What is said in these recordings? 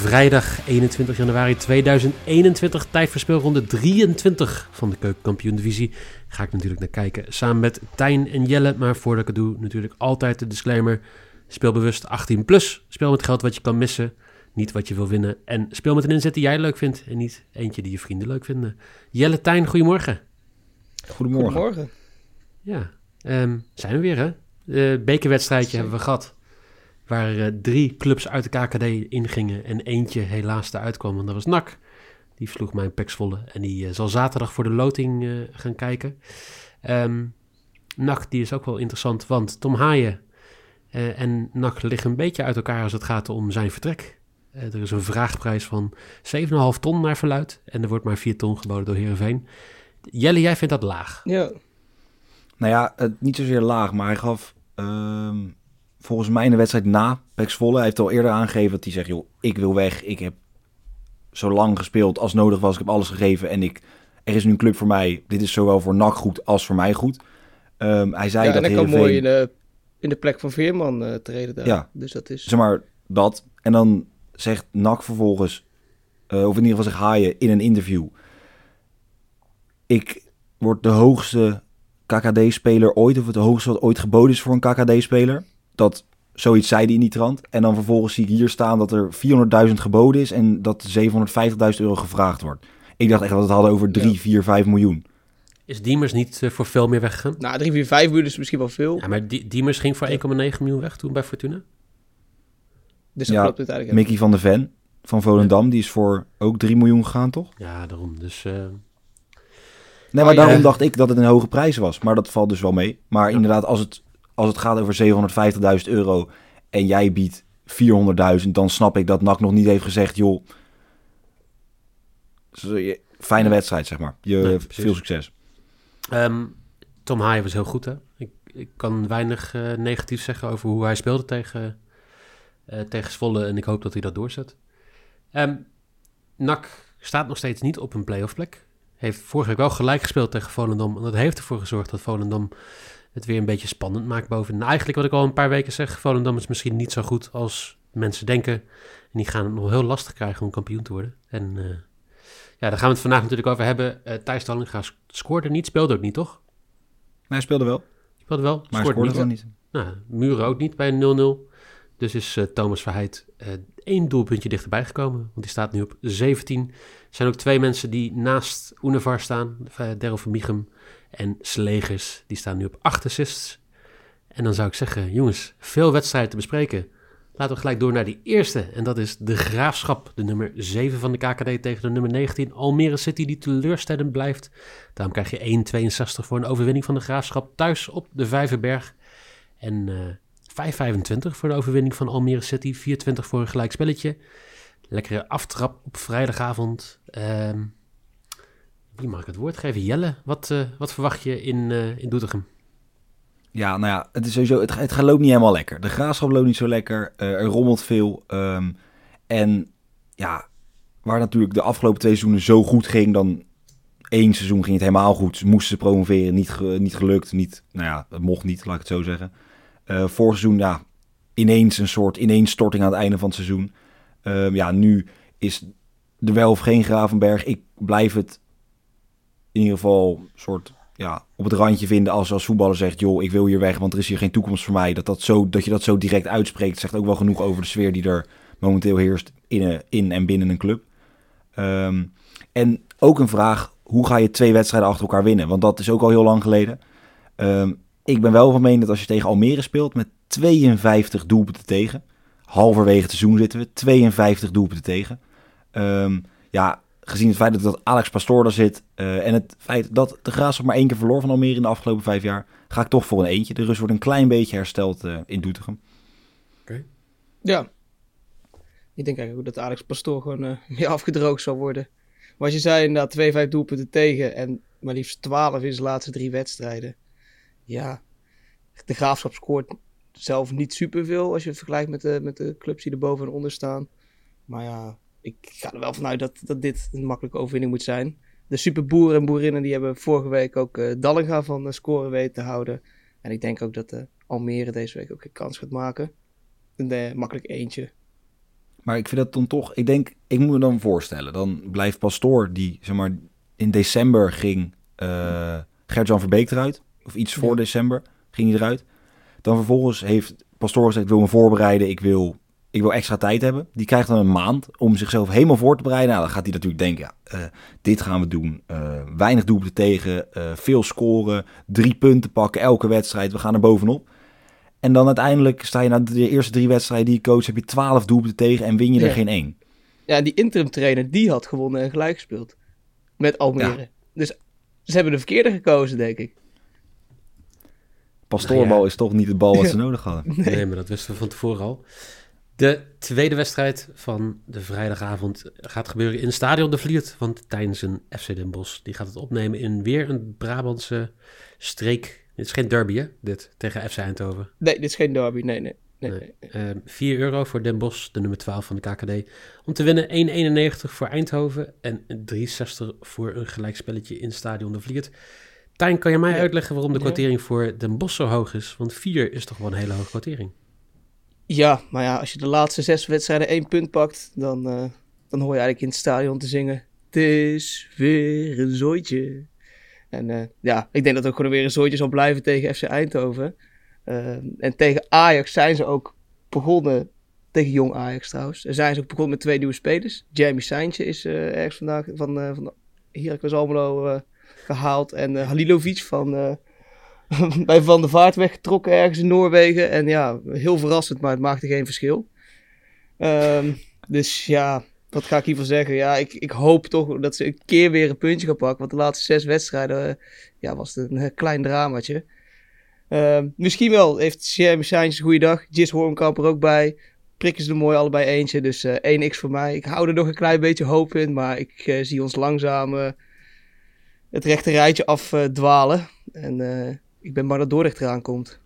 Vrijdag 21 januari 2021, tijdverspeelronde 23 van de Keukenkampioen-divisie. Ga ik natuurlijk naar kijken samen met Tijn en Jelle. Maar voordat ik het doe, natuurlijk altijd de disclaimer. Speel bewust 18 plus. Speel met geld wat je kan missen, niet wat je wil winnen. En speel met een inzet die jij leuk vindt en niet eentje die je vrienden leuk vinden. Jelle, Tijn, goedemorgen. Goedemorgen. Goedemorgen. Ja, ehm, zijn we weer hè? Uh, bekerwedstrijdje hebben we gehad. Waar uh, drie clubs uit de KKD ingingen en eentje helaas eruit kwam. En dat was NAC. Die sloeg mijn peksvolle. En die uh, zal zaterdag voor de loting uh, gaan kijken. Um, NAC die is ook wel interessant, want Tom Haaien en NAC liggen een beetje uit elkaar als het gaat om zijn vertrek. er is een vraagprijs van 7,5 ton naar verluid. En er wordt maar 4 ton geboden door Heerenveen. Jelle, jij vindt dat laag? Ja. Nou ja, niet zozeer laag, maar hij gaf... Um volgens mij in de wedstrijd na Pex Volle. Hij heeft al eerder aangegeven dat hij zegt, joh, ik wil weg. Ik heb zo lang gespeeld als nodig was. Ik heb alles gegeven en ik, er is nu een club voor mij. Dit is zowel voor NAC goed als voor mij goed. Um, hij zei ja, dat en hij kan mooi in de, in de plek van Veerman uh, treden daar. Ja, dus dat is... Zeg maar, dat. En dan zegt NAC vervolgens, uh, of in ieder geval zegt Haaien in een interview... Ik word de hoogste KKD-speler ooit, of het hoogste wat ooit geboden is voor een KKD-speler dat zoiets zei hij in die trant. En dan vervolgens zie ik hier staan dat er 400.000 geboden is en dat 750.000 euro gevraagd wordt. Ik dacht echt dat we het hadden over 3, ja. 4, 5 miljoen. Is Diemers niet uh, voor veel meer weggegaan? Nou, 3, 4, 5 miljoen is misschien wel veel. Ja, maar Diemers ging voor 1,9 miljoen weg toen bij Fortuna. Dus dat ja, klopt uiteindelijk. Mickey van der Ven van Volendam, ja. die is voor ook 3 miljoen gegaan, toch? Ja, daarom. Dus... Uh... Nee, maar oh, daarom ja. dacht ik dat het een hoge prijs was. Maar dat valt dus wel mee. Maar inderdaad, als het als het gaat over 750.000 euro en jij biedt 400.000, dan snap ik dat NAC nog niet heeft gezegd, joh, fijne wedstrijd, zeg maar. Je, nee, veel succes. Um, Tom Haaien was heel goed, hè? Ik, ik kan weinig uh, negatief zeggen over hoe hij speelde tegen, uh, tegen Zwolle en ik hoop dat hij dat doorzet. Um, NAC staat nog steeds niet op een playoff plek. Heeft vorige week wel gelijk gespeeld tegen Volendam. En dat heeft ervoor gezorgd dat Volendam het weer een beetje spannend maakt boven. Nou, eigenlijk wat ik al een paar weken zeg, Volendam is misschien niet zo goed als mensen denken. En die gaan het nog heel lastig krijgen om kampioen te worden. En uh, ja, daar gaan we het vandaag natuurlijk over hebben. Uh, Thijs Dallinga scoorde niet, speelde ook niet, toch? Nee, hij speelde wel. Speelde wel, maar scoorde, scoorde niet. niet. Nou, Muren ook niet bij een 0-0. Dus is uh, Thomas Verheid één doelpuntje dichterbij gekomen. Want die staat nu op 17. Er zijn ook twee mensen die naast Unevar staan. Daryl van Michem en Slegers, die staan nu op 8 assists. En dan zou ik zeggen, jongens, veel wedstrijden te bespreken. Laten we gelijk door naar die eerste. En dat is de Graafschap, de nummer 7 van de KKD tegen de nummer 19. Almere City, die teleurstellend blijft. Daarom krijg je 1,62 voor een overwinning van de Graafschap thuis op de Vijverberg. En uh, 5,25 voor de overwinning van Almere City. 4,20 voor een gelijkspelletje. Lekkere aftrap op vrijdagavond. Uh, wie mag ik het woord geven? Jelle, wat, uh, wat verwacht je in, uh, in Doetinchem? Ja, nou ja, het is sowieso, het, het loopt niet helemaal lekker. De graafschap loopt niet zo lekker. Uh, er rommelt veel. Um, en ja, waar natuurlijk de afgelopen twee seizoenen zo goed ging, dan één seizoen ging het helemaal goed. Moesten ze promoveren, niet, niet gelukt. Niet, nou ja, het mocht niet, laat ik het zo zeggen. Vorig seizoen, ja, ineens een soort ineenstorting aan het einde van het seizoen. Uh, ja, nu is er wel of geen Gravenberg. Ik blijf het in ieder geval soort ja, op het randje vinden als, als voetballer zegt... joh, ik wil hier weg, want er is hier geen toekomst voor mij. Dat, dat, zo, dat je dat zo direct uitspreekt, zegt ook wel genoeg over de sfeer... die er momenteel heerst in, in en binnen een club. Um, en ook een vraag, hoe ga je twee wedstrijden achter elkaar winnen? Want dat is ook al heel lang geleden. Um, ik ben wel van mening dat als je tegen Almere speelt met 52 doelpunten tegen... halverwege het seizoen zitten we. 52 doelpunten tegen. Ehm, ja, gezien het feit dat, Alex Pastoor daar zit eh, en het feit dat de Graafschap maar één keer verloor van Almere in de afgelopen vijf jaar, ga ik toch voor een eentje. De rust wordt een klein beetje hersteld eh, in Doetinchem. Ja. Ik denk eigenlijk ook dat Alex Pastoor gewoon eh, meer afgedroogd zal worden. Maar als je zei inderdaad 2, 5 doelpunten tegen en maar liefst 12 in zijn laatste drie wedstrijden. Ja, de Graafschap scoort zelf niet superveel als je het vergelijkt met de, met de clubs die er boven en onder staan. Maar ja, ik ga er wel vanuit dat, dat dit een makkelijke overwinning moet zijn. De superboeren en boerinnen die hebben vorige week ook uh, Dallinga van de scoren weten te houden. En ik denk ook dat uh, Almere deze week ook een kans gaat maken. Een uh, makkelijk eentje. Maar ik vind dat dan toch, ik denk, ik moet me dan voorstellen. Dan blijft Pastoor, die zeg maar in december ging uh, Gert-Jan Verbeek eruit. Of iets voor ja. december ging hij eruit. Dan vervolgens heeft Pastoor gezegd, ik wil me voorbereiden, ik wil, ik wil extra tijd hebben. Die krijgt dan een maand om zichzelf helemaal voor te bereiden. Nou, dan gaat hij natuurlijk denken, ja, uh, dit gaan we doen. Uh, weinig doelpunten tegen, veel scoren, drie punten pakken elke wedstrijd. We gaan er bovenop. En dan uiteindelijk sta je na de eerste drie wedstrijden die je coach, heb je twaalf doelpunten tegen en win je ja. er geen één. Ja, die interim trainer, die had gewonnen en gelijk gespeeld. Met Almere. Ja. Dus ze hebben de verkeerde gekozen, denk ik. Pastoorbal nou ja. is toch niet het bal wat ze nodig hadden. Nee. nee. maar dat wisten we van tevoren al. De tweede wedstrijd van de vrijdagavond gaat gebeuren in Stadion de Vliert. Want tijdens een FC Den Bosch, die gaat het opnemen in weer een Brabantse streek. Dit is geen derby, hè? Dit, tegen FC Eindhoven. Nee, dit is geen derby, nee, nee. nee, nee. nee. Uh, 4 euro voor Den Bosch, de nummer 12 van de KKD. Om te winnen 1,91 voor Eindhoven en 3,60 voor een gelijkspelletje in Stadion de Vliert. Tijn, kan je mij ja. uitleggen waarom de kwartering ja. voor Den Bosch zo hoog is? Want 4 is toch wel een hele hoge kwartering. Ja, maar ja, als je de laatste zes wedstrijden één punt pakt, dan, uh, dan hoor je eigenlijk in het stadion te zingen... Het is weer een zooitje. En uh, ja, ik denk dat het ook gewoon weer een zooitje zal blijven tegen FC Eindhoven. Uh, en tegen Ajax zijn ze ook begonnen, tegen jong Ajax trouwens. En zijn ze ook begonnen met twee nieuwe spelers. Jamie Seintje is ergens vandaag van, van Heracles Almelo gehaald. En Halilovic van, bij Van der Vaart weggetrokken ergens in Noorwegen. En ja, heel verrassend, maar het maakte geen verschil. Um, dus ja, wat ga ik hiervan zeggen? Ja, ik, ik hoop toch dat ze een keer weer een puntje gaan pakken. Want de laatste zes wedstrijden uh, ja, was het een uh, klein dramaatje. Uh, misschien wel heeft Jeremy Sainz een goede dag. Jis Hoornkamp er ook bij. Prikken ze er mooi allebei eentje. Dus 1x voor mij. Ik hou er nog een klein beetje hoop in. Maar ik zie ons langzaam het rechte rijtje afdwalen. en ik ben bang dat Dordrecht eraan komt.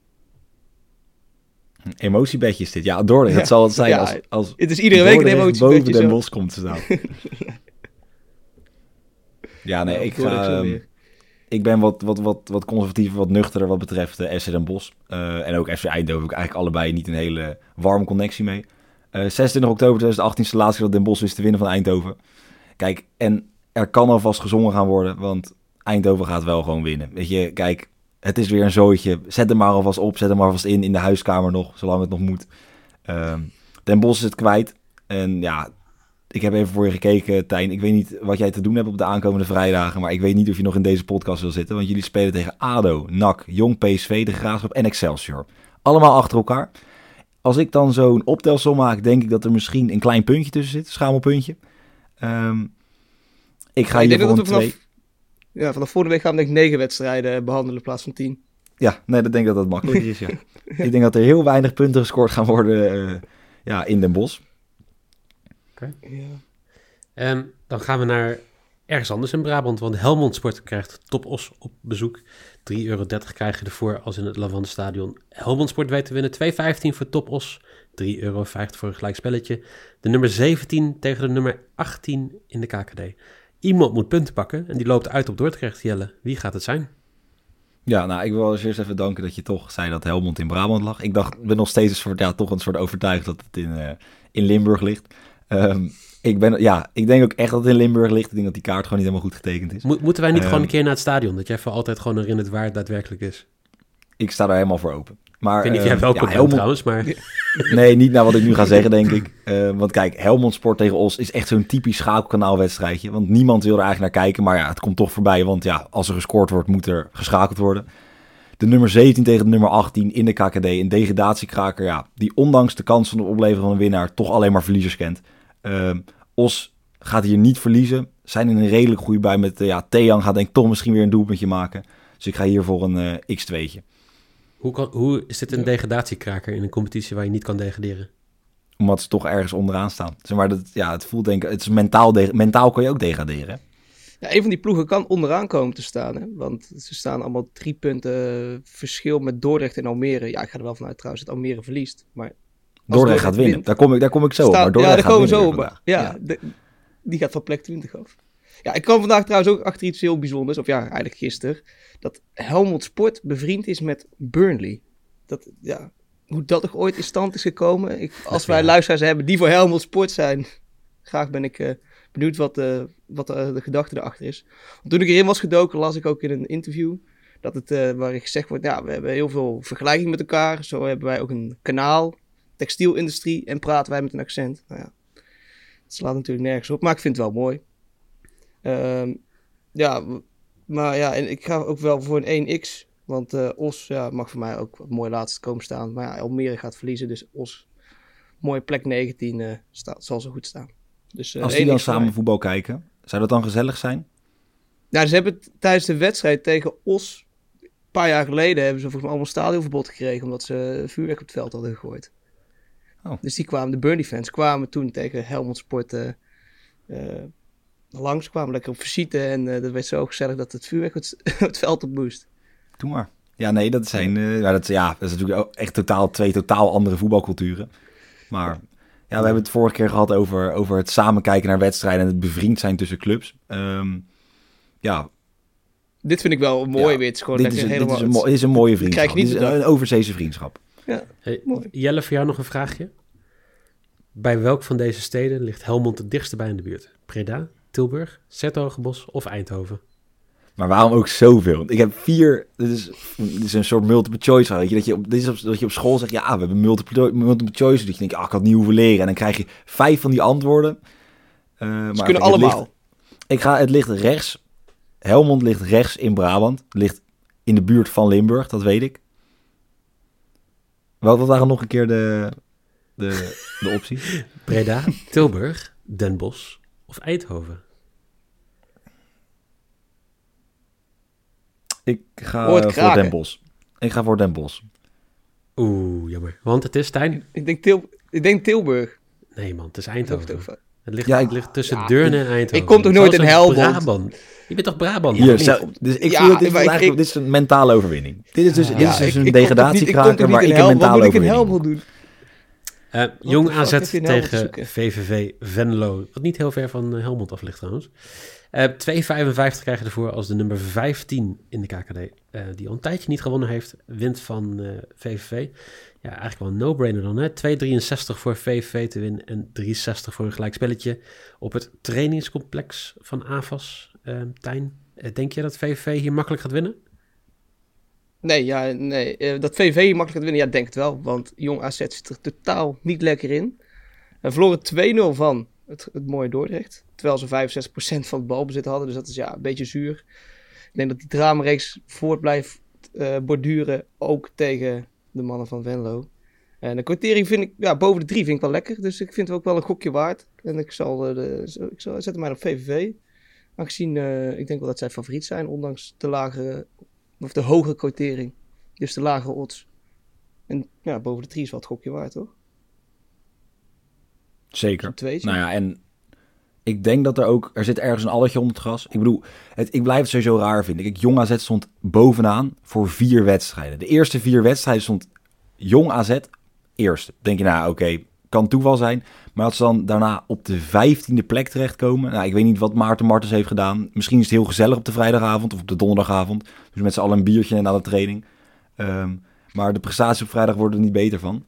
Emotiebedje is dit. Ja, Dordrecht. Dat zal het zijn ja, als, als Het is iedere week een emotiebedje. boven Den Bosch komt te staan. ja, nee, ik ga... Um, ik ben wat, wat, wat, wat conservatiever, wat nuchterder wat betreft uh, SC Den Bosch. Uh, en ook FC Eindhoven heb ik eigenlijk allebei niet een hele warme connectie mee. Uh, 26 oktober 2018 is de laatste keer dat Den Bosch wist te winnen van Eindhoven. Kijk, en er kan alvast gezongen gaan worden, want Eindhoven gaat wel gewoon winnen. Weet je, kijk, het is weer een zooitje. Zet hem maar alvast op, zet hem maar alvast in, in de huiskamer nog, zolang het nog moet. Um, Den Bosch is het kwijt. En ja, ik heb even voor je gekeken, Tijn. Ik weet niet wat jij te doen hebt op de aankomende vrijdagen, maar ik weet niet of je nog in deze podcast wil zitten, want jullie spelen tegen ADO, NAC, Jong PSV, De Graafschap en Excelsior. Allemaal achter elkaar. Als ik dan zo'n optelsom maak, denk ik dat er misschien een klein puntje tussen zit, schamelpuntje. Um, ik ga voor een twee... Ja, vanaf volgende week gaan we denk ik negen wedstrijden behandelen in plaats van tien. Ja, nee, dat denk ik dat dat makkelijker is, ja. ik denk dat er heel weinig punten gescoord gaan worden uh, ja, in Den Bosch. Oké. Okay. Ja. Um, dan gaan we naar ergens anders in Brabant, want Helmond Sport krijgt Top Os op bezoek. 3,30 euro krijg je ervoor als in het Lavande Stadion. Helmond Sport weet te winnen. 2,15 voor Top Os. 3,50 euro voor een gelijk spelletje. De nummer 17 tegen de nummer 18 in de KKD. Iemand moet punten pakken en die loopt uit op Dordrecht, Jelle. Wie gaat het zijn? Ja, nou, ik wil eens eerst even danken dat je toch zei dat Helmond in Brabant lag. Ik dacht, ben nog steeds een soort, ja, toch een soort overtuigd dat het in, uh, in Limburg ligt. Um, ik, ben, ja, ik denk ook echt dat het in Limburg ligt. Ik denk dat die kaart gewoon niet helemaal goed getekend is. Mo moeten wij niet um, gewoon een keer naar het stadion? Dat jij voor altijd gewoon herinnert waar het daadwerkelijk is? Ik sta daar helemaal voor open. Maar, ik weet niet of jij welkom ja, Helmond... trouwens, maar... nee, niet naar wat ik nu ga zeggen, denk ik. Uh, want kijk, Helmond Sport tegen Os is echt zo'n typisch schakelkanaalwedstrijdje. Want niemand wil er eigenlijk naar kijken, maar ja, het komt toch voorbij. Want ja, als er gescoord wordt, moet er geschakeld worden. De nummer 17 tegen de nummer 18 in de KKD. Een degradatiekraker, ja, die ondanks de kans van het opleveren van een winnaar toch alleen maar verliezers kent. Ehm, Os gaat hier niet verliezen. Zijn in een redelijk goede bij met, uh, ja, Thean gaat denk ik toch misschien weer een doelpuntje maken. Dus ik ga hier voor een uh, x2'tje. Hoe, kan, hoe is dit een degradatiekraker in een competitie waar je niet kan degraderen? Omdat ze toch ergens onderaan staan. Zeg maar, dat, ja, het voelt denk ik, het is mentaal, mentaal kan je ook degraderen. Ja, een van die ploegen kan onderaan komen te staan. Hè? Want ze staan allemaal drie punten verschil met Dordrecht en Almere. Ja, ik ga er wel vanuit trouwens dat Almere verliest. Maar Dordrecht, Dordrecht gaat winnen. Daar, kom ik, daar kom ik zo maar Dordrecht ja, daar komen we zo op. Ja, ja. De, die gaat van plek 20 af. Ja, ik kwam vandaag trouwens ook achter iets heel bijzonders. Of ja, eigenlijk gisteren. Dat Helmond Sport bevriend is met Burnley. Dat, ja, hoe dat toch ooit in stand is gekomen. Ik, als wij luisteraars hebben die voor Helmond Sport zijn. Graag ben ik... Uh, benieuwd wat, uh, wat uh, de gedachte erachter is. Want toen ik erin was gedoken, las ik ook in een interview dat het, uh, waar gezegd wordt, ja, we hebben heel veel vergelijking met elkaar. Zo hebben wij ook een kanaal, textielindustrie, en praten wij met een accent. Nou ja, het slaat natuurlijk nergens op, maar ik vind het wel mooi. Um, ja, maar ja, en ik ga ook wel voor een 1x. Want Os ja, mag voor mij ook mooi laatst komen staan. Maar ja, Almere gaat verliezen, dus Os, mooie plek 19, staat, zal zo goed staan. Dus, uh, Als die dan samen voetbal kijken, zou dat dan gezellig zijn? Nou, ze hebben tijdens de wedstrijd tegen Os, een paar jaar geleden, hebben ze volgens mij allemaal stadionverbod gekregen, omdat ze vuurwerk op het veld hadden gegooid. Oh. Dus die kwamen, de Burnley-fans kwamen toen tegen Helmond Sport uh, uh, langs, kwamen lekker op visite en dat werd zo gezellig dat het vuurwerk het, het veld op moest. Doe maar. Ja, nee, dat zijn, ja, dat, ja, dat is natuurlijk ook echt totaal, twee totaal andere voetbalculturen. Maar ja, we hebben het vorige keer gehad over, over het samen kijken naar wedstrijden en het bevriend zijn tussen clubs. Um, ja. Dit vind ik wel mooi ja, weer. Gewoon dit, is, helemaal, dit, is een, mo- dit is een mooie vriendschap. Krijg je niet dit is een overzeese vriendschap. Ja, hey, Jelle, voor jou nog een vraagje. Bij welk van deze steden ligt Helmond het dichtste bij in de buurt? Breda, Tilburg, Zertogenbos of Eindhoven? Maar waarom ook zoveel? Ik heb vier. Dit is, dit is een soort multiple choice. Weet je, dat, je op, dit is op, dat je op school zegt: ja, we hebben multiple, multiple choice. Dat je denkt: ah, ik had niet hoeven leren. En dan krijg je vijf van die antwoorden. Uh, Ze maar kunnen allemaal. Ligt, ik ga, het ligt rechts. Helmond ligt rechts in Brabant. Het ligt in de buurt van Limburg, dat weet ik. Wat, wat waren nog een keer de, de, de opties? Breda, Tilburg, Den Bosch of Eindhoven? Ik ga voor Den Bosch. Ik ga voor Den Bosch. Oeh, jammer. Want het is Stijn. Ik denk, Til ik denk Tilburg. Nee man, het is Eindhoven. Het ligt, ja, het ligt tussen ja, Deurne en Eindhoven. Ik kom toch nooit in Helmond? Brabant. Je bent toch Brabant? Hier, zo, dus ik ja, dit, is ik, dit is een mentale overwinning. Dit is dus, dit is dus een degradatiekraker waar ik een mentale overwinning doen. Uh, Jong AZ tegen VVV Venlo. Wat niet heel ver van Helmond af ligt trouwens. Uh, 2,55 krijg je ervoor als de nummer 15 in de KKD. Uh, die al een tijdje niet gewonnen heeft, wint van uh, VVV. Ja, eigenlijk wel een no-brainer dan. hè 2,63 voor VVV te winnen en 3,60 voor een gelijkspelletje op het trainingscomplex van AFAS. Tijn, denk je dat VVV hier makkelijk gaat winnen? Nee, ja, nee. dat VVV hier makkelijk gaat winnen, ja, denk het wel. Want Jong AZ zit er totaal niet lekker in. We verloren 2-0 van het, het mooie Dordrecht. Terwijl ze 65% van het balbezit hadden. Dus dat is ja, een beetje zuur. Ik denk dat die dramareeks voort blijft uh, borduren. Ook tegen de mannen van Venlo. En de kwartering vind ik, ja, boven de drie vind ik wel lekker. Dus ik vind het ook wel een gokje waard. En ik zal, uh, de, ik zal zetten mij op VVV. Aangezien, ik denk wel dat zij favoriet zijn. Ondanks de lagere, of de hogere quotering. Dus de lagere odds. En ja, boven de drie is wel het gokje waard, toch? Zeker. Nou ja, en ik denk dat er ook... Er zit ergens een alletje onder het gras. Ik bedoel, het, ik blijf het sowieso raar vinden. Ik, Jong AZ stond bovenaan voor vier wedstrijden. De eerste vier wedstrijden stond Jong AZ eerst. Denk je, nou oké, kan toeval zijn. Maar als ze dan daarna op de vijftiende plek terechtkomen... Nou, ik weet niet wat Maarten Martens heeft gedaan. Misschien is het heel gezellig op de vrijdagavond of op de donderdagavond. Dus met z'n allen een biertje na de training. Um, maar de prestaties op vrijdag worden er niet beter van.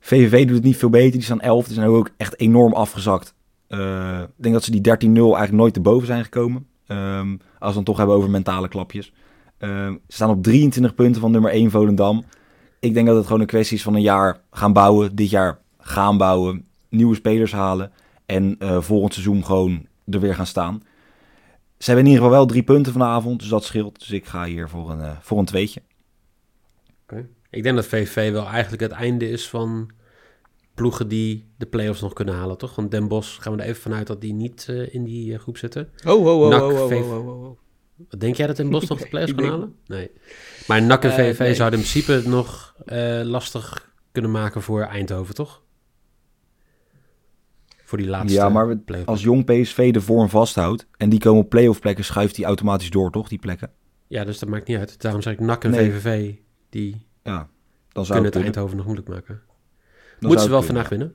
VVV doet het niet veel beter. Die staan 11. Die zijn ook echt enorm afgezakt. Uh, ik denk dat ze die 13-0 eigenlijk nooit te boven zijn gekomen. Um, als we het toch hebben over mentale klapjes. Ze staan op 23 punten van nummer 1 Volendam. Ik denk dat het gewoon een kwestie is van een jaar gaan bouwen. Dit jaar gaan bouwen. Nieuwe spelers halen. En uh, volgend seizoen gewoon er weer gaan staan. ze hebben in ieder geval wel drie punten vanavond, dus dat scheelt. Dus ik ga hier voor een, eh, voor een tweetje. Ik denk dat VVV wel eigenlijk het einde is van ploegen die de play-offs nog kunnen halen, toch? Want Den Bosch gaan we er even vanuit dat die niet eh, in die eh, groep zitten. Oh, oh, oh, NAC, oh, oh, VV. oh, oh, oh, oh. Wat denk jij dat Den Bosch nog de play-offs kan halen? Nee. Maar NAC en Eh, VVV nee. zouden in principe nog eh, lastig kunnen maken voor Eindhoven, toch? Voor die laatste Ja, maar we-. Als jong PSV de vorm vasthoudt en die komen op play-off plekken, schuift die automatisch door, toch? Die plekken. Ja, dus dat maakt niet uit. Daarom zeg ik NAC en Nee. VVV, die Ja, dan zou kunnen het het. Eindhoven nog moeilijk maken. Dan Moeten ze wel vandaag winnen.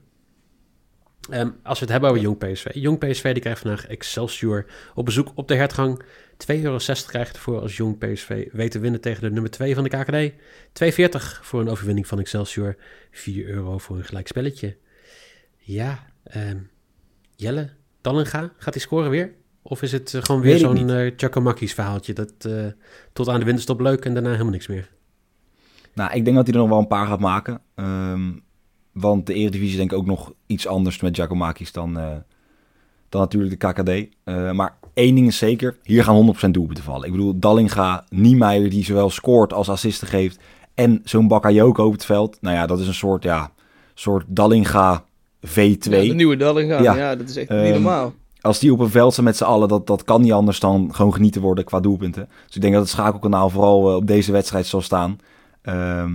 Ehm, als we het hebben over Jong PSV. Jong PSV die krijgt vandaag Excelsior op bezoek op de hertgang. 2,60 euro krijgt ervoor als Jong PSV weet te winnen tegen de nummer 2 van de KKD. 2,40 voor een overwinning van Excelsior. 4 euro voor een gelijkspelletje. Ja, ehm, Jelle, Dallinga, gaat hij scoren weer? Of is het eh, gewoon weer zo'n Giacomakis verhaaltje? Dat eh, tot aan de winterstop leuk en daarna helemaal niks meer. Nou, ik denk dat hij er nog wel een paar gaat maken. Ehm, want de Eredivisie denk ik ook nog iets anders met Giacomakis dan, dan natuurlijk de KKD. Maar één ding is zeker, hier gaan 100% doelpunten vallen. Ik bedoel, Dallinga, Niemeyer die zowel scoort als assisten geeft. En zo'n Bakayoko op het veld. Nou ja, dat is een soort, ja, soort Dallinga V2. Ja, de nieuwe Dallinga. Ja. Ja. dat is echt Ehm, niet normaal. als die op een veld staan met z'n allen, dat, dat kan niet anders dan gewoon genieten worden qua doelpunten. Dus ik denk dat het schakelkanaal vooral eh, op deze wedstrijd zal staan. Ehm,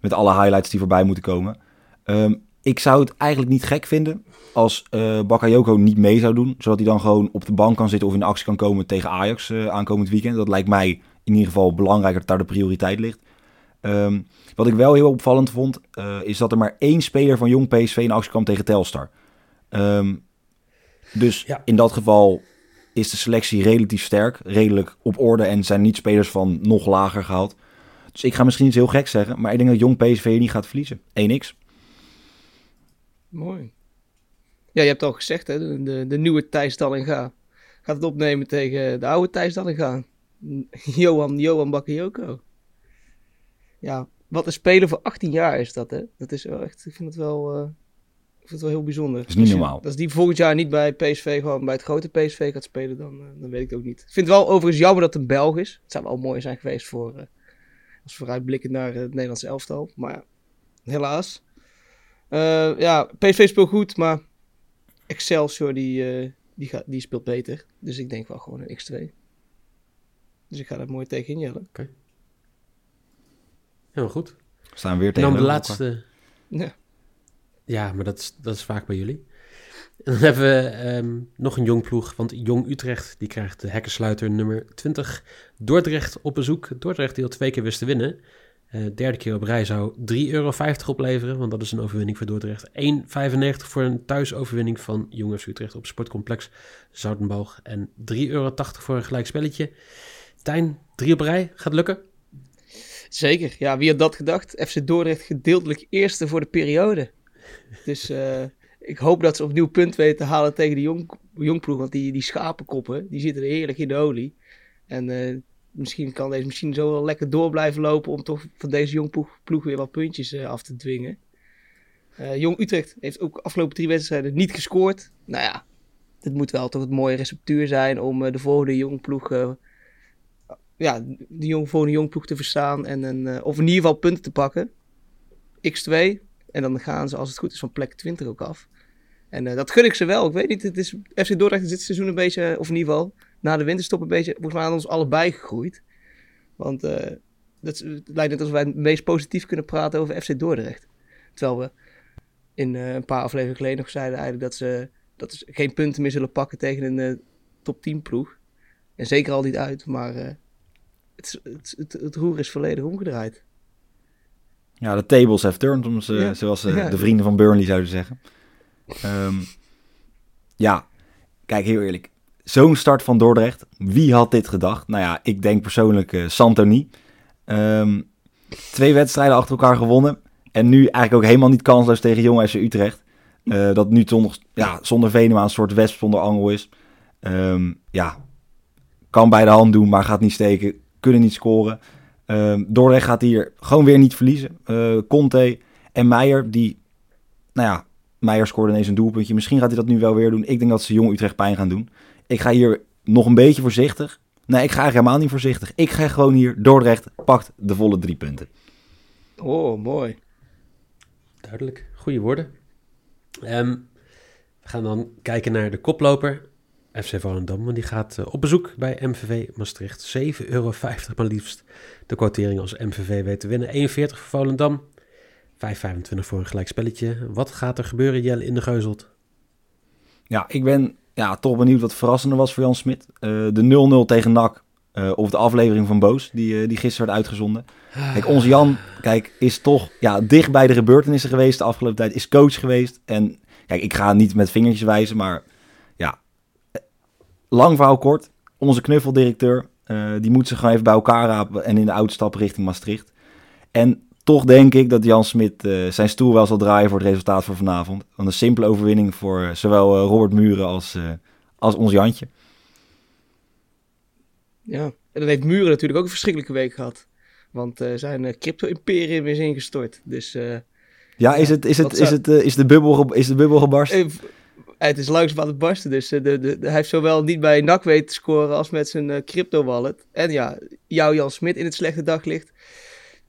met alle highlights die voorbij moeten komen. Ehm, ik zou het eigenlijk niet gek vinden als eh Bakayoko niet mee zou doen. Zodat hij dan gewoon op de bank kan zitten of in actie kan komen tegen Ajax eh, aankomend weekend. Dat lijkt mij in ieder geval belangrijker dat daar de prioriteit ligt. Ehm, wat ik wel heel opvallend vond, eh, is dat er maar één speler van Jong PSV in actie kwam tegen Telstar. Ehm, dus Ja. in dat geval is de selectie relatief sterk, redelijk op orde en zijn niet spelers van nog lager gehaald. Dus ik ga misschien iets heel gek zeggen, maar ik denk dat Jong PSV niet gaat verliezen. 1x. Mooi. Ja, je hebt al gezegd, hè, de, de, de nieuwe Thijs Dallinga gaat het opnemen tegen de oude Thijs Dallinga. Johan, Johan Bakayoko. Ja, wat een speler voor 18 jaar is dat, hè? Dat is wel echt, ik vind het wel, eh, ik vind het wel heel bijzonder. Dat is niet normaal. Als die volgend jaar niet bij PSV, gewoon bij het grote PSV gaat spelen, dan, eh, dan weet ik het ook niet. Ik vind het wel overigens jammer dat het een Belg is. Het zou wel mooi zijn geweest voor, eh, als vooruitblikken naar het Nederlandse elftal. Maar ja, helaas. Ja, PSV speelt goed, maar Excelsior die, die, gaat, die speelt beter. Dus ik denk wel gewoon een X2. Dus ik ga daar mooi tegen injellen. Helemaal goed. We staan weer En tegen dan de laatste... Ja. Ja, maar dat is, dat is vaak bij jullie. En dan hebben we ehm, nog een jong ploeg, want Jong Utrecht die krijgt de hekkensluiter nummer 20 Dordrecht op bezoek. Dordrecht die al twee keer wist te winnen. Eh, derde keer op rij zou 3,50 euro opleveren, want dat is een overwinning voor Dordrecht. 1,95 voor een thuisoverwinning van Jong FC Utrecht op Sportcomplex Zoudenboog. En 3,80 euro voor een gelijk spelletje. Tijn, drie op rij, gaat lukken? Zeker. Ja, wie had dat gedacht? FC Dordrecht gedeeltelijk eerste voor de periode. Dus eh, ik hoop dat ze opnieuw punt weten te halen tegen de jong, jongploeg. Want die, die schapenkoppen, die zitten er heerlijk in de olie. En eh, misschien kan deze machine zo wel lekker door blijven lopen... om toch van deze jongploeg ploeg weer wat puntjes eh, af te dwingen. Jong Utrecht heeft ook afgelopen drie wedstrijden niet gescoord. Nou ja, dit moet wel toch het mooie receptuur zijn... om de volgende jongploeg... ja, jong, volgende jongploeg te verstaan. En een, eh, of in ieder geval punten te pakken. X2. En dan gaan ze, als het goed is, van plek 20 ook af. En eh, dat gun ik ze wel. Ik weet niet, het is, FC Dordrecht is dit seizoen een beetje, of in ieder geval na de winterstop een beetje, volgens mij aan ons allebei gegroeid. Want eh, dat, het lijkt net alsof wij het meest positief kunnen praten over FC Dordrecht. Terwijl we in een paar afleveringen geleden nog zeiden eigenlijk dat ze, dat ze geen punten meer zullen pakken tegen een top 10 ploeg. En zeker al niet uit, maar het, het, het, het roer is volledig omgedraaid. Ja, de tables have turned, om ze, Ja. zoals eh, Ja. de vrienden van Burnley zouden zeggen. Ehm, ja, kijk, heel eerlijk. Zo'n start van Dordrecht. Wie had dit gedacht? Nou ja, ik denk persoonlijk eh Santoni. Ehm, twee wedstrijden achter elkaar gewonnen. En nu eigenlijk ook helemaal niet kansloos tegen Jong FC Utrecht. Eh, dat nu zonder, ja, zonder Venema een soort wesp zonder angel is. Ehm, ja, kan bij de hand doen, maar gaat niet steken. Kunnen niet scoren. Ehm Dordrecht gaat hier gewoon weer niet verliezen. Eh, Conte en Meijer, die... Nou ja, Meijer scoorde ineens een doelpuntje. Misschien gaat hij dat nu wel weer doen. Ik denk dat ze Jong Utrecht pijn gaan doen. Ik ga hier nog een beetje voorzichtig. Nee, ik ga eigenlijk helemaal niet voorzichtig. Ik ga gewoon hier, Dordrecht pakt de volle drie punten. Oh, mooi. Duidelijk, goede woorden. Ehm, we gaan dan kijken naar de koploper, FC Volendam. Want die gaat eh, op bezoek bij MVV Maastricht. 7,50 euro maar liefst. De quotering als MVV weet te winnen. 41 voor Volendam. 5,25 voor een gelijk spelletje. Wat gaat er gebeuren, Jelle, in de Geuzelt? Ja, ik ben ja, toch benieuwd wat verrassender was voor Jan Smit. Eh, de 0-0 tegen NAC. eh, of de aflevering van Boos, die, die gisteren werd uitgezonden. Kijk, onze Jan kijk, is toch ja, dicht bij de gebeurtenissen geweest de afgelopen tijd. Is coach geweest. En kijk, ik ga niet met vingertjes wijzen, maar Lang verhaal kort. Onze knuffeldirecteur, eh, die moet zich gewoon even bij elkaar rapen en in de auto stappen richting Maastricht. En toch denk ik dat Jan Smit eh, zijn stoel wel zal draaien voor het resultaat voor vanavond. Want een simpele overwinning voor eh, zowel Robert Muren als, als ons Jantje. Ja. En dan heeft Muren natuurlijk ook een verschrikkelijke week gehad. Want zijn crypto-imperium is ingestort. Dus Ja, is, het, is, het, is, het, is, de, bubbel, is de bubbel gebarst? Het is langzaam aan het barsten. Dus eh, de, de, de- hij heeft zowel niet bij NAC weten te scoren als met zijn eh, crypto-wallet. En ja, jou Jan Smit in het slechte daglicht.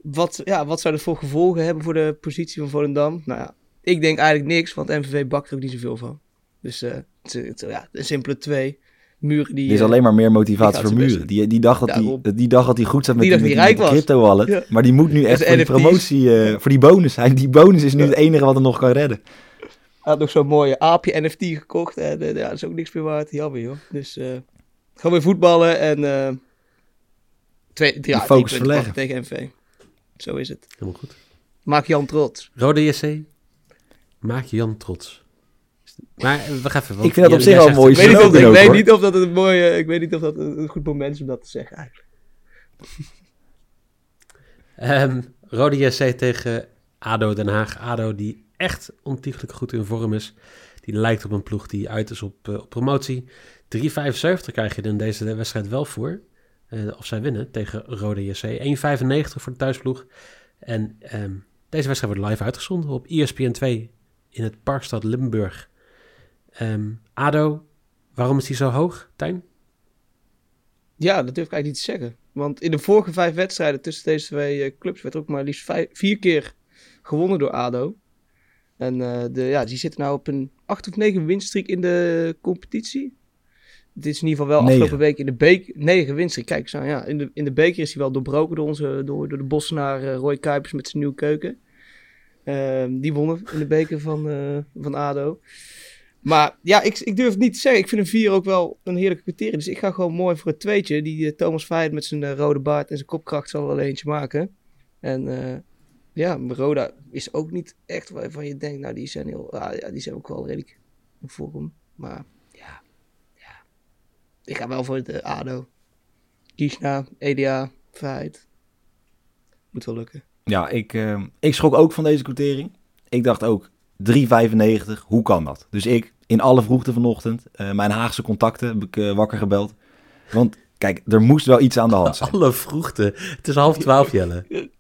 Wat, ja, wat zou dat voor gevolgen hebben voor de positie van Volendam? Nou ja, ik denk eigenlijk niks, want MVV bakt er ook niet zoveel van. Dus eh, het, het ja, een simpele twee. Muren die... Er is alleen maar meer motivatie voor Muren. Die, die, dacht dat Daarom. die, die dacht dat hij goed zat met Die die, dacht met hij die, rijk met die was. crypto wallet. Ja. Maar die moet nu echt voor die promotie, voor die bonus zijn. Die bonus is nu Ja. het enige wat hem nog kan redden. Hij had nog zo'n mooie aapje NFT gekocht. En eh, ja, dat is ook niks meer waard. Jammer joh. Dus eh gewoon weer voetballen en eh twee, ja, focus verleggen. tegen MV. Zo is het. Helemaal goed. Maak Jan trots. Rode JC, maak Jan trots. Maar eh, wacht even. want Ik vind dat op zich jij wel een zegt- mooie Ik weet, niet of, slogan ik ook, weet hoor. niet of dat een mooie, ik weet niet of dat een, een goed moment is om dat te zeggen eigenlijk. Ehm, Rode JC tegen ADO Den Haag. ADO die echt ontiegelijk goed in vorm is. Die lijkt op een ploeg die uit is op, eh, promotie. 3,75 krijg je er in deze wedstrijd wel voor. Eh, of zij winnen tegen Rode JC. 1,95 voor de thuisploeg. En ehm, deze wedstrijd wordt live uitgezonden op ESPN 2 in het Parkstad Limburg. Ehm, ADO, waarom is die zo hoog, Tijn? Ja, dat durf ik eigenlijk niet te zeggen. Want in de vorige vijf wedstrijden tussen deze twee eh, clubs werd er ook maar liefst vier keer gewonnen door ADO. En eh, de, ja, die zitten nou op een acht of negen winstreek in de competitie. Dit is in ieder geval wel Negen. afgelopen week in de beker. Negen winstreek. Kijk, zo, ja, in, de, in de beker is hij wel doorbroken door, onze, door, door de Bossenaar eh, Roy Kuipers met zijn nieuwe keuken. Ehm, die wonnen in de beker van, eh, van ADO. Maar ja, ik, ik durf het niet te zeggen. Ik vind een 4 ook wel een heerlijke criterium. Dus ik ga gewoon mooi voor het tweetje. Die Thomas Veit met zijn rode baard en zijn kopkracht zal wel eentje maken. En ja, Roda is ook niet echt waarvan je denkt, nou die zijn heel, ah, ja, die zijn ook wel redelijk in vorm. Maar ja, ja. Ik ga wel voor de ADO. Kishna, EDA, Veit. Moet wel lukken. Ja, ik, eh, ik schrok ook van deze quotering. Ik dacht ook 3,95, hoe kan dat? Dus ik, in alle vroegte vanochtend, eh, mijn Haagse contacten heb ik eh, wakker gebeld. Want kijk, er moest wel iets aan de hand zijn. Alle vroegte. Het is half twaalf, Jelle.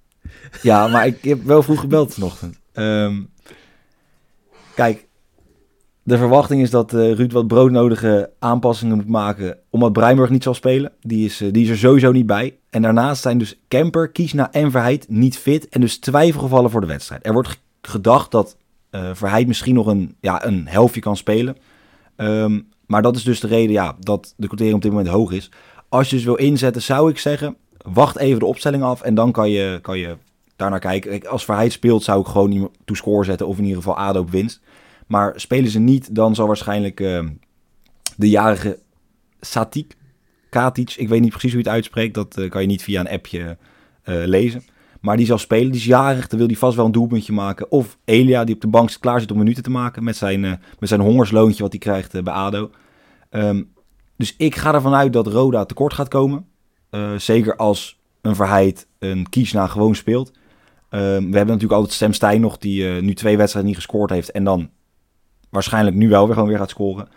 Ja, maar ik heb wel vroeg gebeld vanochtend. Ehm, kijk, de verwachting is dat eh, Ruud wat broodnodige aanpassingen moet maken. Omdat Breinburg niet zal spelen. Die is, eh, die is er sowieso niet bij. En daarnaast zijn dus Kemper, Kiesna en Verheid niet fit. En dus twijfelgevallen voor de wedstrijd. Er wordt gedacht dat eh Verheid misschien nog een, ja, een helftje kan spelen. Ehm, maar dat is dus de reden ja, dat de quotering op dit moment hoog is. Als je dus wil inzetten, zou ik zeggen, wacht even de opstelling af. En dan kan je, kan je daarnaar kijken. Kijk, Als Verheid speelt, zou ik gewoon iemand to score zetten. Of in ieder geval ADO op winst. Maar spelen ze niet, dan zal waarschijnlijk eh, de jarige Satik, Katic, ik weet niet precies hoe je het uitspreekt. Dat eh, kan je niet via een appje eh, lezen. Maar die zal spelen, die is jarig, dan wil hij vast wel een doelpuntje maken. Of Elia, die op de bank klaar zit om minuten te maken met zijn, met zijn hongersloontje wat hij krijgt bij ADO. Ehm, dus ik ga ervan uit dat Roda tekort gaat komen. Zeker als een Verheid, een Kiesna gewoon speelt. Ehm, we hebben natuurlijk altijd Sam Stein nog, die eh, nu twee wedstrijden niet gescoord heeft. En dan waarschijnlijk nu wel weer gewoon weer gaat scoren.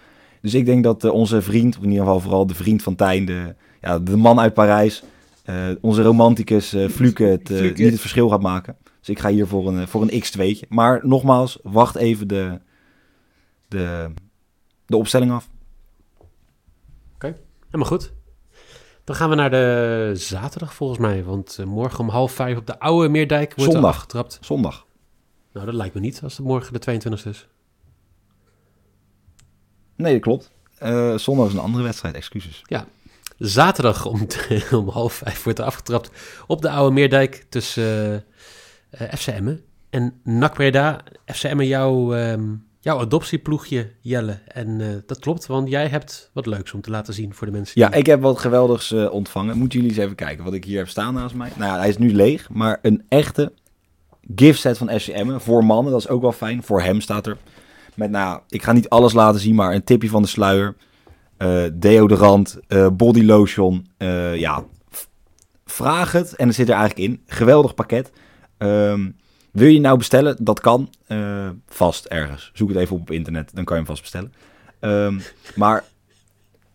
Dus ik denk dat eh, onze vriend, of in ieder geval vooral de vriend van Tijn, de, ja, de man uit Parijs, eh, onze romanticus eh Fluke, het, Fluke. niet het verschil gaat maken. Dus ik ga hier voor een, voor een x2'tje. Maar nogmaals, wacht even de, de, de opstelling af. Helemaal goed. Dan gaan we naar de zaterdag volgens mij. Want eh, morgen om half vijf op de oude Meerdijk wordt er Zondag. afgetrapt. Zondag. Nou, dat lijkt me niet als het morgen de 22e is. Nee, dat klopt. Eh, zondag is een andere wedstrijd, excuses. Zaterdag om, om half vijf wordt er afgetrapt op de oude Meerdijk tussen eh eh, FC Emmen en NAC Breda. FC Emmen, jouw, ehm, jouw adoptieploegje, Jelle. En eh, dat klopt, want jij hebt wat leuks om te laten zien voor de mensen. Ja, die- ik heb wat geweldigs eh, ontvangen. Moeten jullie eens even kijken wat ik hier heb staan naast mij. Nou ja, hij is nu leeg, maar een echte gift set van SCM voor mannen. Dat is ook wel fijn. Voor hem staat er. Met, nou, ja, ik ga niet alles laten zien, maar een tipje van de sluier. eh, deodorant, body lotion. ja, vraag het. En er zit er eigenlijk in. Geweldig pakket. Ehm, wil je nou bestellen? Dat kan. eh, vast ergens. Zoek het even op op internet, dan kan je hem vast bestellen. Ehm, maar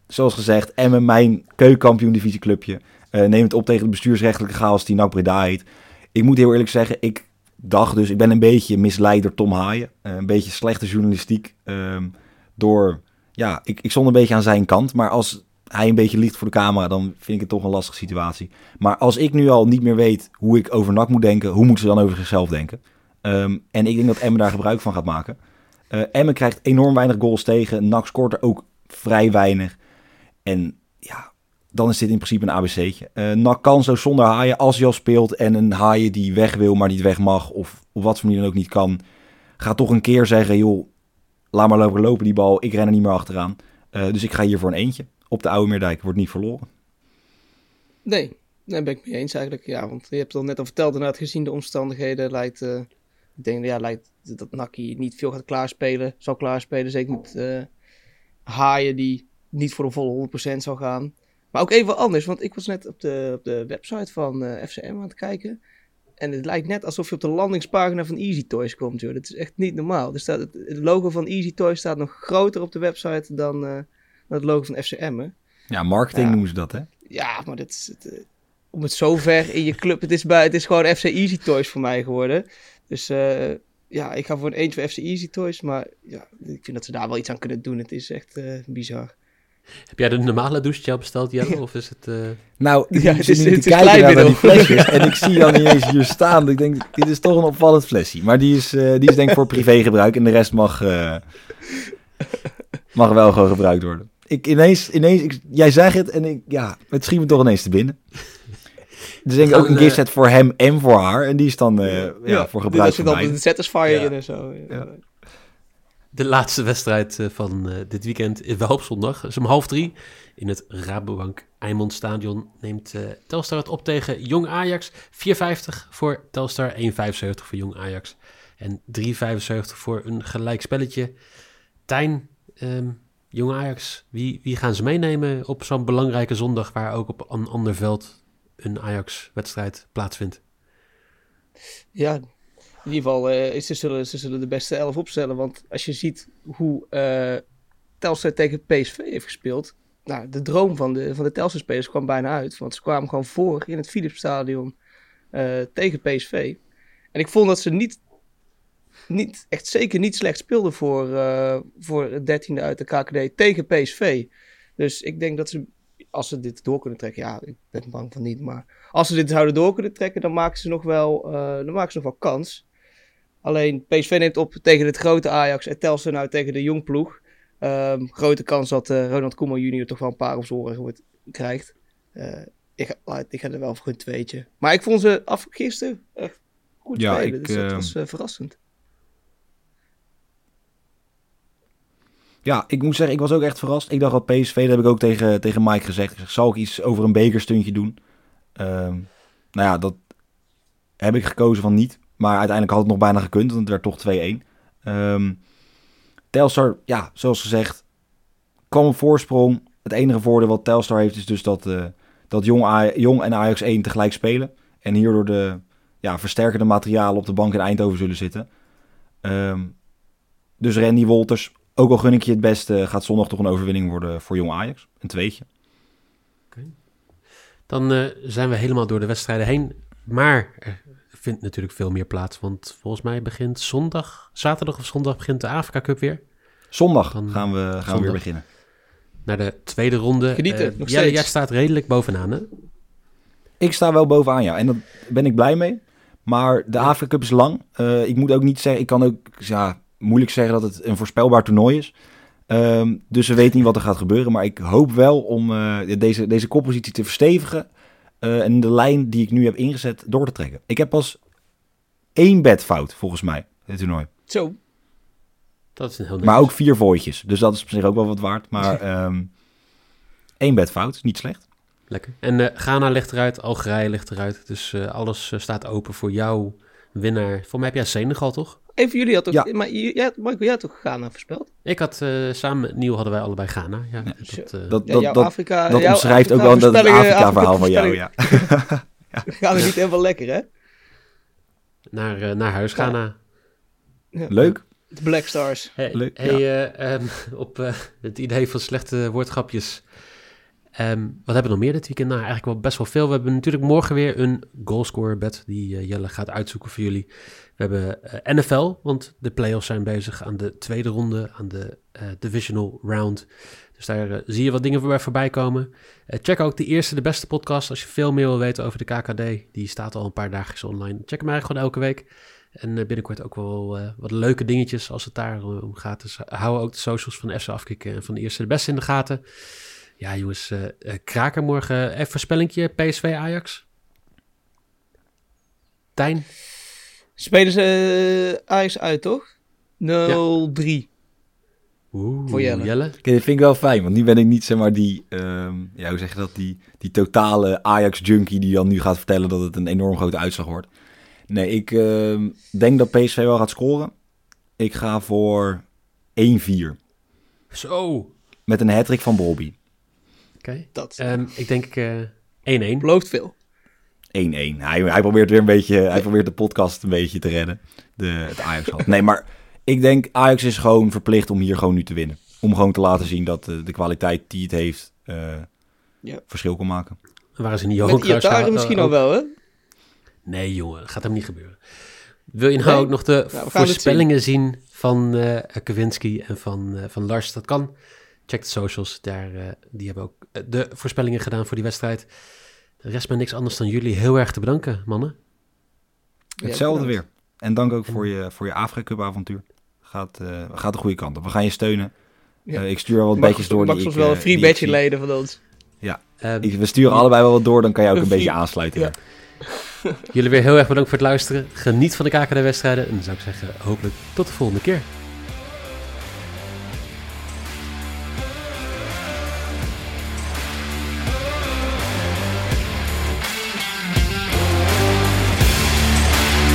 zoals gezegd, Emmen, mijn keukenkampioen divisieclubje. Eh neem het op tegen de bestuursrechtelijke chaos die NAC Breda heet. Ik moet heel eerlijk zeggen, ik dacht dus, ik ben een beetje misleid door Tom Haaien. Eh, een beetje slechte journalistiek. ehm, door, ja, ik, ik stond een beetje aan zijn kant. Maar als hij een beetje liegt voor de camera, dan vind ik het toch een lastige situatie. Maar als ik nu al niet meer weet hoe ik over NAC moet denken, hoe moeten ze dan over zichzelf denken? Ehm, en ik denk dat Emmen daar gebruik van gaat maken. Eh Emmen krijgt enorm weinig goals tegen. NAC scoort er ook vrij weinig. En ja, dan is dit in principe een ABC'tje. Eh NAC kan zo zonder haaien, als hij al speelt en een haaien die weg wil, maar niet weg mag, of op wat voor manier dan ook niet kan, gaat toch een keer zeggen, joh, laat maar lopen, lopen die bal, ik ren er niet meer achteraan. Eh, dus ik ga hier voor een eentje. Op de Oude Meerdijk wordt niet verloren. Nee, daar ben ik mee eens eigenlijk. Ja, want je hebt het al net al verteld, inderdaad, gezien de omstandigheden lijkt, eh, ik denk, ja, lijkt dat Naki niet veel gaat klaarspelen, zal klaarspelen. Zeker met eh, Haaien die niet voor de volle 100% zal gaan. Maar ook even anders, want ik was net op de, op de website van eh, FCM aan het kijken. En het lijkt net alsof je op de landingspagina van Easy Toys komt, joh. Dat is echt niet normaal. Er staat, het logo van Easy Toys staat nog groter op de website dan, het logo van FCM. Ja, marketing Ja. noemen ze dat, hè? Ja, maar dat is het, eh, om het zo ver in je club. Het is, bij, het is gewoon FC Easy Toys voor mij geworden. Dus eh, ja, ik ga voor een eentje voor FC Easy Toys. Maar ja, ik vind dat ze daar wel iets aan kunnen doen. Het is echt eh, bizar. Heb jij de normale douchegel besteld, Jelle? Of is het... eh, Nou, ik Ja, zit het is- nu het te is kijken naar die kleinmiddel. flesjes en ik zie dan ineens hier staan. Ik denk, dit is toch een opvallend flesje. Maar die is, eh, die is denk ik voor privégebruik en de rest mag, eh, mag wel gewoon gebruikt worden. Ik ineens, ineens ik, jij zegt het en ik, ja, het schiet me toch ineens te binnen. Dus denk ik ook een gift set voor hem en voor haar. En die is dan eh, ja, voor gebruik Dat zit dan Satisfyer Ja. in en zo. Ja. De laatste wedstrijd eh, van eh, dit weekend is wel op zondag. is om half drie. In het Rabobank Eimond Stadion neemt eh, Telstar het op tegen Jong Ajax. 4,50 voor Telstar, 1,75 voor Jong Ajax. En 3,75 voor een gelijk spelletje. Tijn, ehm, Jong Ajax, wie, wie gaan ze meenemen op zo'n belangrijke zondag... waar ook op een ander veld een Ajax-wedstrijd plaatsvindt? Ja, in ieder geval, eh, ze, zullen, ze zullen de beste elf opstellen. Want als je ziet hoe eh Telstar tegen PSV heeft gespeeld. Nou, de droom van de, van de Telstar-spelers kwam bijna uit. Want ze kwamen gewoon voor in het Philipsstadion eh tegen PSV. En ik vond dat ze niet, niet echt zeker niet slecht speelden voor, eh, voor het dertiende uit de KKD tegen PSV. Dus ik denk dat ze, als ze dit door kunnen trekken, ja, ik ben bang van niet, maar als ze dit zouden door kunnen trekken, dan maken ze nog wel, eh, dan maken ze nog wel kans. Alleen PSV neemt op tegen het grote Ajax en Telstar nou tegen de jongploeg. Ehm grote kans dat eh, Ronald Koeman junior toch wel een paar op zijn oren krijgt. Ik, ga, ik ga er wel voor een tweetje. Maar ik vond ze af gisteren echt goed Ja, spelen. ik, dus dat eh, was verrassend. Ja, ik moet zeggen, ik was ook echt verrast. Ik dacht dat PSV, dat heb ik ook tegen, tegen Mike gezegd. Ik zeg, zal ik iets over een bekerstuntje doen? Ehm, nou ja, dat heb ik gekozen van niet. Maar uiteindelijk had het nog bijna gekund, want het werd toch 2-1. Ehm Telstar, ja, zoals gezegd, kwam op voorsprong. Het enige voordeel wat Telstar heeft is dus dat, eh, dat Jong, Jong en Ajax 1 tegelijk spelen. En hierdoor de ja, versterkende materialen op de bank in Eindhoven zullen zitten. Ehm, dus Randy Wolters, ook al gun ik je het beste, gaat zondag toch een overwinning worden voor Jong Ajax. Een tweetje. Dan eh, zijn we helemaal door de wedstrijden heen. Maar er vindt natuurlijk veel meer plaats. Want volgens mij begint zondag, zaterdag of zondag begint de Afrika Cup weer. Zondag Dan- gaan we, gaan we weer beginnen. naar de tweede ronde. Genieten, Eh, nog steeds. jij staat redelijk bovenaan, hè? Ik sta wel bovenaan, ja. En daar ben ik blij mee. Maar de Afrika Cup is lang. Eh, ik moet ook niet zeggen... Ik kan ook ja, moeilijk zeggen dat het een voorspelbaar toernooi is. Ehm, dus we weten niet wat er gaat gebeuren. Maar ik hoop wel om eh, deze, deze koppositie te verstevigen. eh, en de lijn die ik nu heb ingezet door te trekken. Ik heb pas één bedfout, volgens mij, dit toernooi. Zo, Dat is een heel Maar ook vier voetjes. Dus dat is op zich ook wel wat waard. Maar ehm één bedfout, niet slecht. Lekker. En eh, Ghana ligt eruit, Algerije ligt eruit. Dus alles staat open voor jouw winnaar. Voor mij heb jij Senegal, toch? Even jullie had toch... Ja. Maar Michael, jij had toch Ghana voorspeld? Ik had eh, samen met Niel hadden wij allebei Ghana. Ja, dat, eh, Dat, Ja, dat, jouw dat, Afrika, dat jouw omschrijft ook wel dat het Afrika-verhaal van jou. Ja. Gaan we niet helemaal lekker, hè? naar, eh, naar huis Ghana. Ja. Leuk. De Black Stars. Hey, Leuk, hey, eh, ehm, op eh, het idee van slechte woordgrapjes. Ehm, wat hebben we nog meer dit weekend? Nou, eigenlijk wel best wel veel. We hebben natuurlijk morgen weer een goalscorer bed die eh, Jelle gaat uitzoeken voor jullie. We hebben eh, NFL, want de playoffs zijn bezig aan de tweede ronde, aan de eh, divisional round. Dus daar zie je wat dingen voorbij, voorbij komen. Check ook de eerste, de beste podcast als je veel meer wil weten over de KKD. Die staat al een paar dagjes online. Check hem eigenlijk gewoon elke week. En binnenkort ook wel wat leuke dingetjes als het daar om gaat. Dus houden ook de socials van FC Afkikken en van de eerste de beste in de gaten. Ja, jongens, eh eh, kraken morgen. Even voorspellingje, PSV Ajax. Tijn, Spelen ze eh, Ajax uit, toch? 0-3. Oeh, Voor Jelle. Jelle. Oké, dat vind ik wel fijn, want nu ben ik niet zeg maar die, ehm, ja, hoe zeg je dat, die, die totale Ajax-junkie die dan nu gaat vertellen dat het een enorm grote uitslag wordt. Nee, ik ehm, denk dat PSV wel gaat scoren. Ik ga voor 1-4 Zo. Met een hat van Bobby. Dat Ehm, ik denk eh 1-1. belooft veel. 1-1. Hij, hij probeert weer een beetje, hij probeert de podcast een beetje te redden. De, het Ajax had. Nee, maar ik denk Ajax is gewoon verplicht om hier gewoon nu te winnen. Om gewoon te laten zien dat eh, de kwaliteit die het heeft eh, Ja. verschil kan maken. Waar is in die Johan Met Iataren eh, misschien al wel, hè? Nee, jongen, dat gaat hem niet gebeuren. Wil je nou Nee? ook nog de het voorspellingen zien. van eh Kawinski en van, eh, van Lars? Dat kan. Check de socials. Daar, eh, die hebben ook eh, de voorspellingen gedaan voor die wedstrijd. De rest me niks anders dan jullie heel erg te bedanken, mannen. Ja, Hetzelfde weer. En dank ook voor je, voor je Afrika Cup avontuur. Gaat, eh, gaat de goede kant op. We gaan je steunen. Ja. Eh, ik stuur wel wat Mag- bedjes door. Mag die soms ik, wel een free badge leden van ons. Ehm, Ik- We sturen allebei wel wat door, dan kan je ook Een beetje aansluiten. Ja. ja. jullie weer heel erg bedankt voor het luisteren. Geniet van de KKD-wedstrijden. En dan zou ik zeggen, hopelijk tot de volgende keer.